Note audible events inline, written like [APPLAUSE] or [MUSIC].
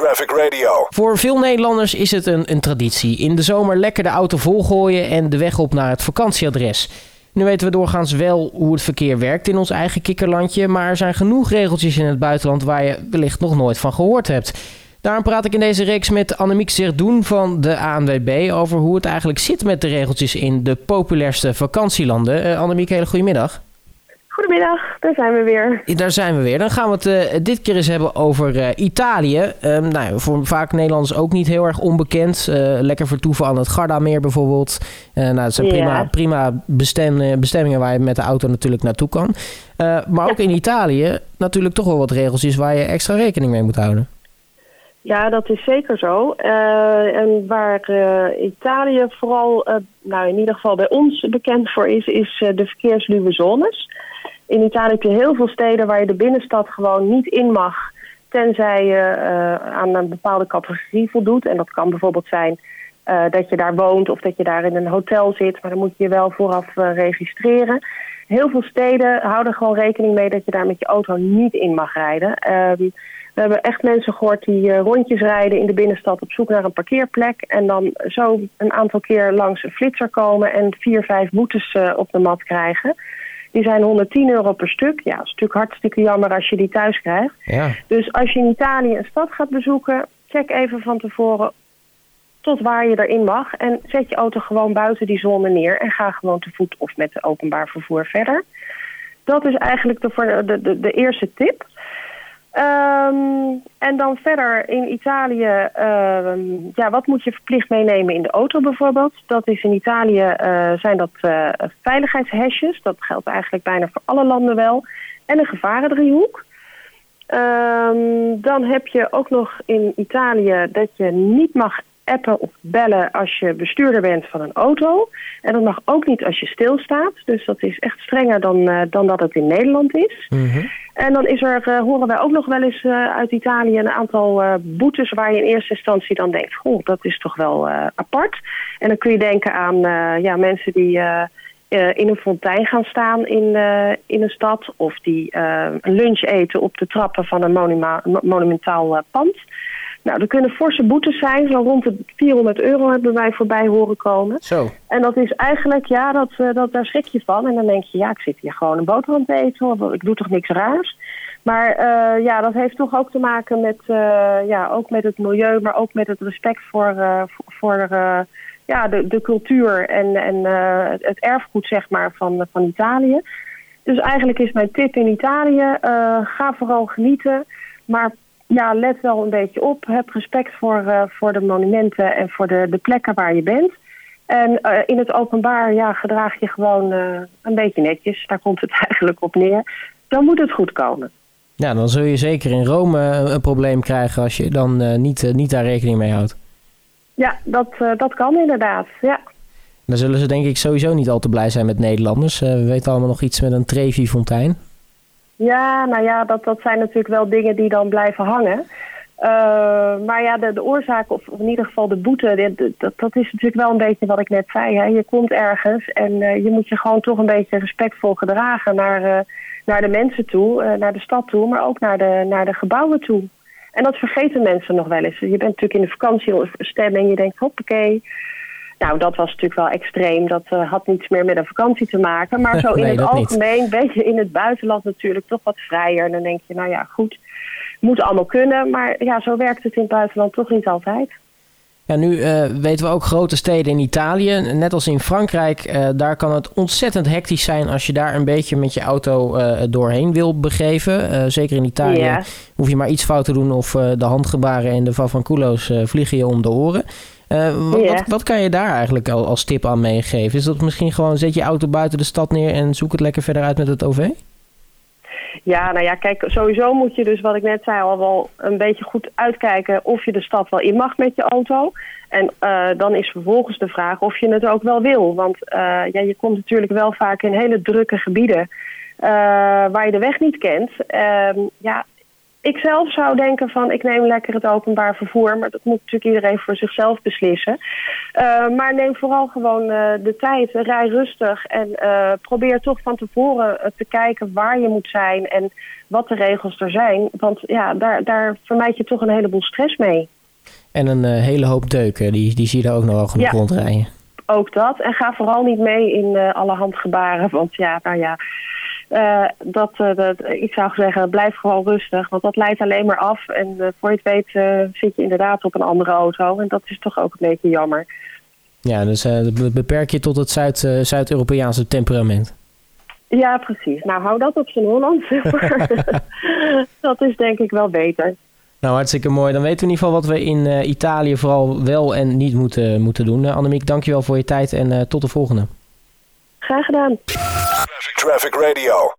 Traffic Radio. Voor veel Nederlanders is het een, een traditie. In de zomer lekker de auto volgooien en de weg op naar het vakantieadres. Nu weten we doorgaans wel hoe het verkeer werkt in ons eigen kikkerlandje, maar er zijn genoeg regeltjes in het buitenland waar je wellicht nog nooit van gehoord hebt. Daarom praat ik in deze reeks met Annemiek Zerdoen van de ANWB over hoe het eigenlijk zit met de regeltjes in de populairste vakantielanden. Uh, Annemiek, hele goedemiddag. Goedemiddag, daar zijn we weer. Daar zijn we weer. Dan gaan we het uh, dit keer eens hebben over uh, Italië. Um, nou, voor vaak Nederlanders ook niet heel erg onbekend. Uh, lekker vertoeven aan het Gardameer bijvoorbeeld. nou, dat zijn prima, ja. prima bestem, bestemmingen waar je met de auto natuurlijk naartoe kan. maar ook in Italië natuurlijk toch wel wat regeltjes waar je extra rekening mee moet houden. Ja, dat is zeker zo. Uh, en waar uh, Italië vooral, uh, nou in ieder geval bij ons bekend voor is, is de verkeersluwe zones. In Italië heb je heel veel steden waar je de binnenstad gewoon niet in mag, tenzij je aan een bepaalde categorie voldoet. En dat kan bijvoorbeeld zijn dat je daar woont of dat je daar in een hotel zit, maar dan moet je je wel vooraf registreren. Heel veel steden houden gewoon rekening mee dat je daar met je auto niet in mag rijden. Ehm, we hebben echt mensen gehoord die rondjes rijden in de binnenstad op zoek naar een parkeerplek. En dan zo een aantal keer langs een flitser komen en vier, vijf boetes op de mat krijgen. Die zijn 110 euro per stuk. Ja, dat is natuurlijk hartstikke jammer als je die thuis krijgt. Ja. Dus als je in Italië een stad gaat bezoeken, check even van tevoren tot waar je erin mag. En zet je auto gewoon buiten die zone neer en ga gewoon te voet of met openbaar vervoer verder. Dat is eigenlijk de, de, de, de eerste tip. Um, en dan verder in Italië, uh, ja, wat moet je verplicht meenemen in de auto bijvoorbeeld? Dat is in Italië, uh, zijn dat uh, veiligheidshesjes. Dat geldt eigenlijk bijna voor alle landen wel. En een gevarendriehoek. Um, dan heb je ook nog in Italië dat je niet mag appen of bellen als je bestuurder bent van een auto. En dat mag ook niet als je stilstaat. Dus dat is echt strenger dan, uh, dan dat het in Nederland is. Mm -hmm. En dan is er, uh, horen wij ook nog wel eens uh, uit Italië een aantal boetes waar je in eerste instantie dan denkt, goh, dat is toch wel apart. En dan kun je denken aan ja, mensen die in een fontein gaan staan in, in een stad. Of die een lunch eten op de trappen van een monuma monumentaal pand. Nou, er kunnen forse boetes zijn. Zo rond de 400 euro hebben wij voorbij horen komen. Zo. En dat is eigenlijk, ja, dat, uh, dat, daar schrik je van. En dan denk je, ja, ik zit hier gewoon een boterham te eten. Ik doe toch niks raars. Maar uh, ja, dat heeft toch ook te maken met, uh, ja, ook met het milieu, maar ook met het respect voor, voor ja, de, de cultuur en, en het, het erfgoed zeg maar, van, van Italië. Dus eigenlijk is mijn tip in Italië, ga vooral genieten. Maar ja, let wel een beetje op. Heb respect voor, uh, voor de monumenten en voor de, de plekken waar je bent. En uh, in het openbaar ja, gedraag je gewoon uh, een beetje netjes. Daar komt het [LAUGHS] eigenlijk op neer. Dan moet het goed komen. Ja, dan zul je zeker in Rome een probleem krijgen als je dan niet, niet daar rekening mee houdt. Ja, dat, dat kan inderdaad, ja. Dan zullen ze denk ik sowieso niet al te blij zijn met Nederlanders. we weten allemaal nog iets met een Trevi-fontein. Ja, nou ja, dat, dat zijn natuurlijk wel dingen die dan blijven hangen. Uh, maar ja, de, de oorzaak, of in ieder geval de boete, dat, dat is natuurlijk wel een beetje wat ik net zei. Hè. Je komt ergens en uh, je moet je gewoon toch een beetje respectvol gedragen naar, uh, naar de mensen toe, naar de stad toe, maar ook naar de, naar de gebouwen toe. En dat vergeten mensen nog wel eens. Je bent natuurlijk in de vakantiestemming, je denkt, hoppakee, nou, dat was natuurlijk wel extreem. Dat uh, had niets meer met een vakantie te maken. Maar [LAUGHS] zo in nee, het algemeen niet. ben je in het buitenland natuurlijk toch wat vrijer. En dan denk je, nou ja, goed, moet allemaal kunnen. Maar ja, zo werkt het in het buitenland toch niet altijd. Ja, nu uh, weten we ook grote steden in Italië, net als in Frankrijk. Uh, daar kan het ontzettend hectisch zijn als je daar een beetje met je auto uh, doorheen wil begeven. zeker in Italië hoef je maar iets fout te doen of de handgebaren en de favanculo's vliegen je om de oren. Uh, wat, wat, wat kan je daar eigenlijk al als tip aan meegeven? Is dat misschien gewoon zet je auto buiten de stad neer en zoek het lekker verder uit met het OV? Ja, nou ja, kijk, sowieso moet je dus, wat ik net zei, al wel een beetje goed uitkijken of je de stad wel in mag met je auto. En uh, dan is vervolgens de vraag of je het ook wel wil. Want uh, ja, je komt natuurlijk wel vaak in hele drukke gebieden uh, waar je de weg niet kent. Ehm, ja, ik zelf zou denken van ik neem lekker het openbaar vervoer. Maar dat moet natuurlijk iedereen voor zichzelf beslissen. Uh, maar neem vooral gewoon uh, de tijd. Rij rustig. En uh, probeer toch van tevoren te kijken waar je moet zijn. En wat de regels er zijn. Want ja, daar, daar vermijd je toch een heleboel stress mee. En een hele hoop deuken. Die, die zie je daar ook nog wel genoeg ja. rondrijden. Ook dat. En ga vooral niet mee in alle handgebaren. Want ja, nou ja... Uh, dat, uh, dat, ik zou zeggen, blijf gewoon rustig. Want dat leidt alleen maar af. En uh, voor je het weet zit je inderdaad op een andere auto. En dat is toch ook een beetje jammer. Ja, dus beperk je tot het Zuid, Zuid-Europese temperament. Ja, precies. Nou, hou dat op zijn Holland. [LAUGHS] [LAUGHS] dat is denk ik wel beter. Nou, hartstikke mooi. Dan weten we in ieder geval wat we in Italië vooral wel en niet moeten, moeten doen. Annemiek, dankjewel voor je tijd en tot de volgende. Graag gedaan. Traffic Radio.